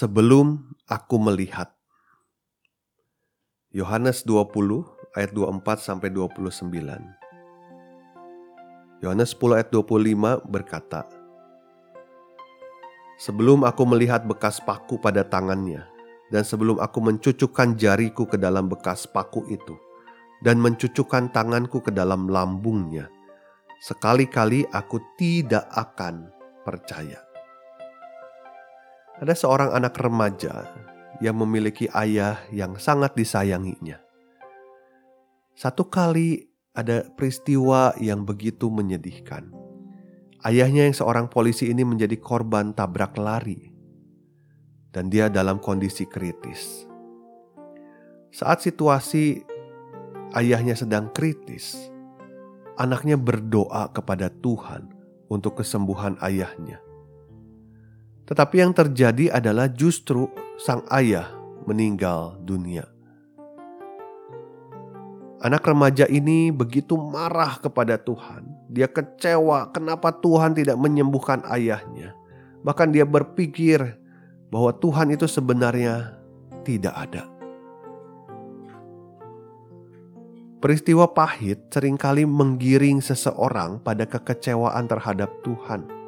Sebelum aku melihat. Yohanes 20 ayat 24 sampai 29. Yohanes 10 ayat 25 berkata, Sebelum aku melihat bekas paku pada tangannya, dan sebelum aku mencucukkan jariku ke dalam bekas paku itu, dan mencucukkan tanganku ke dalam lambungnya, sekali-kali aku tidak akan percaya. Ada seorang anak remaja yang memiliki ayah yang sangat disayanginya. Satu kali ada peristiwa yang begitu menyedihkan. Ayahnya yang seorang polisi ini menjadi korban tabrak lari. Dan dia dalam kondisi kritis. Saat situasi ayahnya sedang kritis, anaknya berdoa kepada Tuhan untuk kesembuhan ayahnya. Tetapi yang terjadi adalah justru sang ayah meninggal dunia. Anak remaja ini begitu marah kepada Tuhan. Dia kecewa kenapa Tuhan tidak menyembuhkan ayahnya. Bahkan dia berpikir bahwa Tuhan itu sebenarnya tidak ada. Peristiwa pahit sering kali menggiring seseorang pada kekecewaan terhadap Tuhan.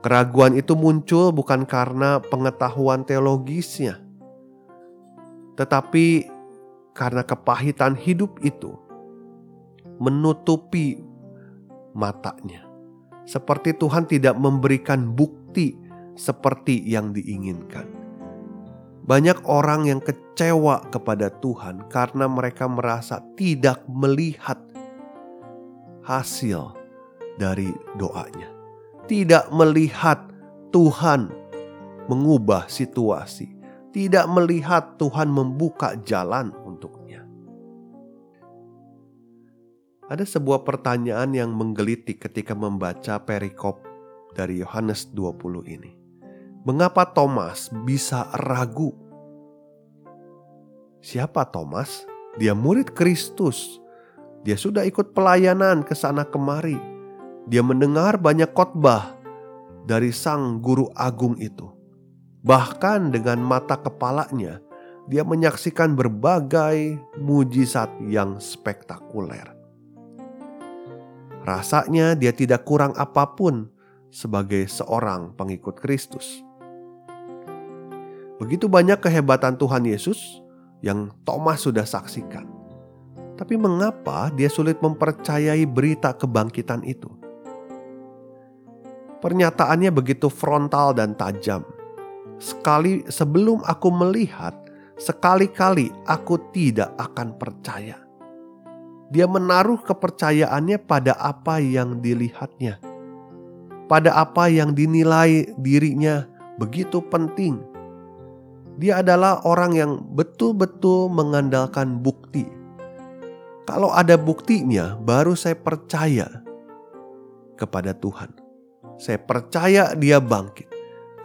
Keraguan itu muncul bukan karena pengetahuan teologisnya, tetapi karena kepahitan hidup itu menutupi matanya, seperti Tuhan tidak memberikan bukti seperti yang diinginkan. Banyak orang yang kecewa kepada Tuhan karena mereka merasa tidak melihat hasil dari doanya tidak melihat Tuhan mengubah situasi, tidak melihat Tuhan membuka jalan untuknya. Ada sebuah pertanyaan yang menggelitik ketika membaca perikop dari Yohanes 20 ini. Mengapa Thomas bisa ragu? Siapa Thomas? Dia murid Kristus. Dia sudah ikut pelayanan ke sana kemari dia mendengar banyak khotbah dari sang guru agung itu. Bahkan dengan mata kepalanya, dia menyaksikan berbagai mujizat yang spektakuler. Rasanya dia tidak kurang apa pun sebagai seorang pengikut Kristus. Begitu banyak kehebatan Tuhan Yesus yang Thomas sudah saksikan. Tapi mengapa dia sulit mempercayai berita kebangkitan itu? Pernyataannya begitu frontal dan tajam. Sekali sebelum aku melihat, sekali-kali aku tidak akan percaya. Dia menaruh kepercayaannya pada apa yang dilihatnya, pada apa yang dinilai dirinya begitu penting. Dia adalah orang yang betul-betul mengandalkan bukti. Kalau ada buktinya, baru saya percaya kepada Tuhan. Saya percaya dia bangkit.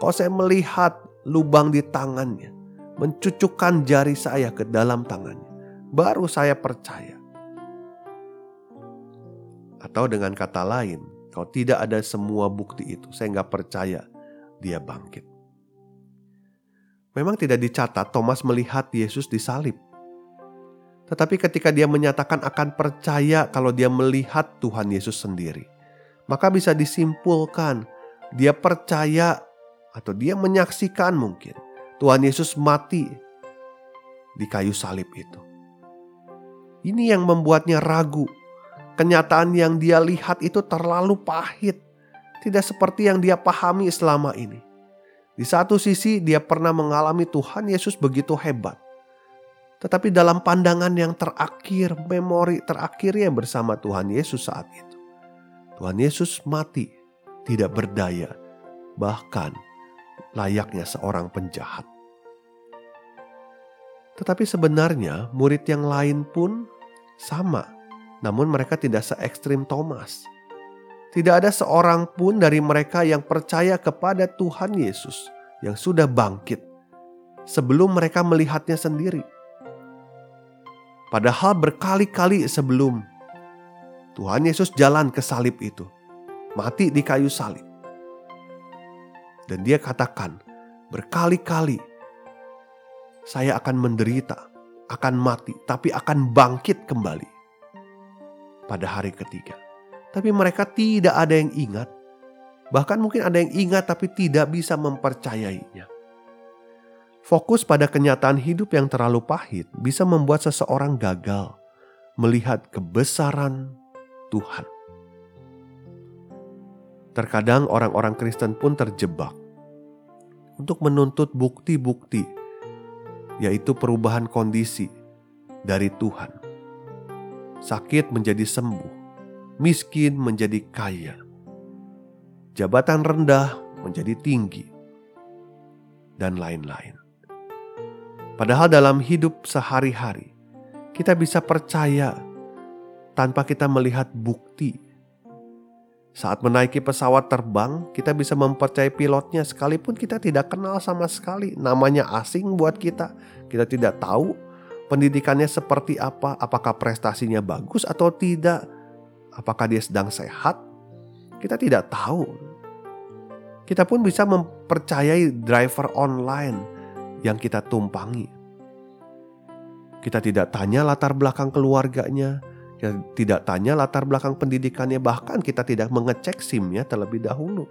Kalau saya melihat lubang di tangannya, mencucukkan jari saya ke dalam tangannya, baru saya percaya. Atau dengan kata lain, kalau tidak ada semua bukti itu, saya nggak percaya dia bangkit. Memang tidak dicatat Thomas melihat Yesus disalib. Tetapi ketika dia menyatakan akan percaya kalau dia melihat Tuhan Yesus sendiri maka bisa disimpulkan dia percaya atau dia menyaksikan mungkin Tuhan Yesus mati di kayu salib itu. Ini yang membuatnya ragu. Kenyataan yang dia lihat itu terlalu pahit, tidak seperti yang dia pahami selama ini. Di satu sisi, dia pernah mengalami Tuhan Yesus begitu hebat, tetapi dalam pandangan yang terakhir, memori terakhirnya bersama Tuhan Yesus saat itu. Tuhan Yesus mati, tidak berdaya, bahkan layaknya seorang penjahat. Tetapi sebenarnya murid yang lain pun sama, namun mereka tidak se ekstrim Thomas. Tidak ada seorang pun dari mereka yang percaya kepada Tuhan Yesus yang sudah bangkit sebelum mereka melihatnya sendiri. Padahal berkali-kali sebelum Tuhan Yesus jalan ke salib itu, mati di kayu salib. Dan dia katakan, berkali-kali saya akan menderita, akan mati, tapi akan bangkit kembali pada hari ketiga. Tapi mereka tidak ada yang ingat, bahkan mungkin ada yang ingat tapi tidak bisa mempercayainya. Fokus pada kenyataan hidup yang terlalu pahit bisa membuat seseorang gagal melihat kebesaran Tuhan. Terkadang orang-orang Kristen pun terjebak untuk menuntut bukti-bukti, yaitu perubahan kondisi dari Tuhan. Sakit menjadi sembuh, miskin menjadi kaya, jabatan rendah menjadi tinggi, dan lain-lain. Padahal dalam hidup sehari-hari, kita bisa percaya tanpa kita melihat bukti. Saat menaiki pesawat terbang, kita bisa mempercayai pilotnya sekalipun kita tidak kenal sama sekali. Namanya asing buat kita. Kita tidak tahu pendidikannya seperti apa, apakah prestasinya bagus atau tidak, apakah dia sedang sehat. Kita tidak tahu. Kita pun bisa mempercayai driver online yang kita tumpangi. Kita tidak tanya latar belakang keluarganya, kita tidak tanya latar belakang pendidikannya, bahkan kita tidak mengecek SIM-nya terlebih dahulu.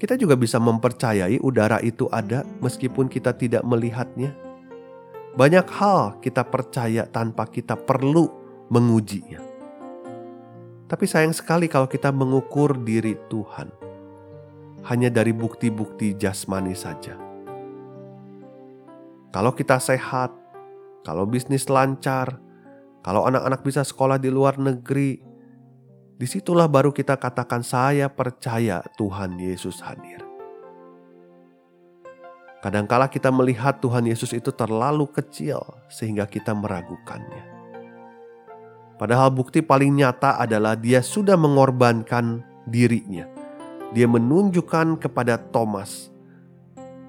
Kita juga bisa mempercayai udara itu ada meskipun kita tidak melihatnya. Banyak hal kita percaya tanpa kita perlu mengujinya. Tapi sayang sekali kalau kita mengukur diri Tuhan hanya dari bukti-bukti jasmani saja. Kalau kita sehat, kalau bisnis lancar, kalau anak-anak bisa sekolah di luar negeri, di situlah baru kita katakan saya percaya Tuhan Yesus hadir. Kadangkala kita melihat Tuhan Yesus itu terlalu kecil sehingga kita meragukannya. Padahal bukti paling nyata adalah dia sudah mengorbankan dirinya. Dia menunjukkan kepada Thomas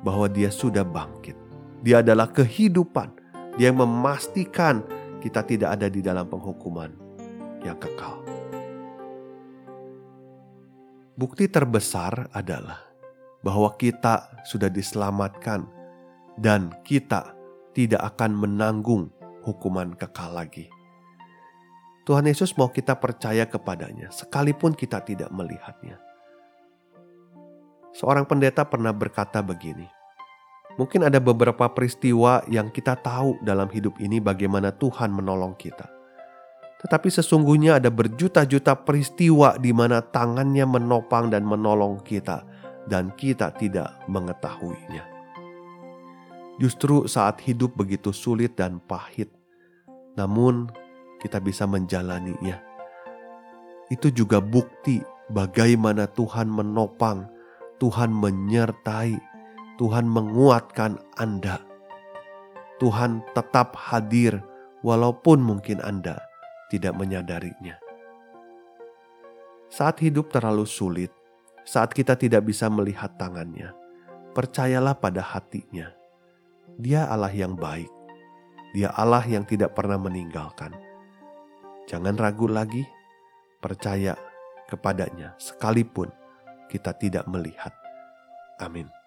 bahwa dia sudah bangkit. Dia adalah kehidupan. Dia yang memastikan kita tidak ada di dalam penghukuman yang kekal. Bukti terbesar adalah bahwa kita sudah diselamatkan dan kita tidak akan menanggung hukuman kekal lagi. Tuhan Yesus mau kita percaya kepadanya sekalipun kita tidak melihatnya. Seorang pendeta pernah berkata begini, Mungkin ada beberapa peristiwa yang kita tahu dalam hidup ini bagaimana Tuhan menolong kita. Tetapi sesungguhnya ada berjuta-juta peristiwa di mana tangannya menopang dan menolong kita dan kita tidak mengetahuinya. Justru saat hidup begitu sulit dan pahit, namun kita bisa menjalaninya. Itu juga bukti bagaimana Tuhan menopang, Tuhan menyertai, Tuhan menguatkan Anda. Tuhan tetap hadir walaupun mungkin Anda tidak menyadarinya. Saat hidup terlalu sulit, saat kita tidak bisa melihat tangannya, percayalah pada hatinya. Dia Allah yang baik. Dia Allah yang tidak pernah meninggalkan. Jangan ragu lagi, percaya kepadanya sekalipun kita tidak melihat. Amin.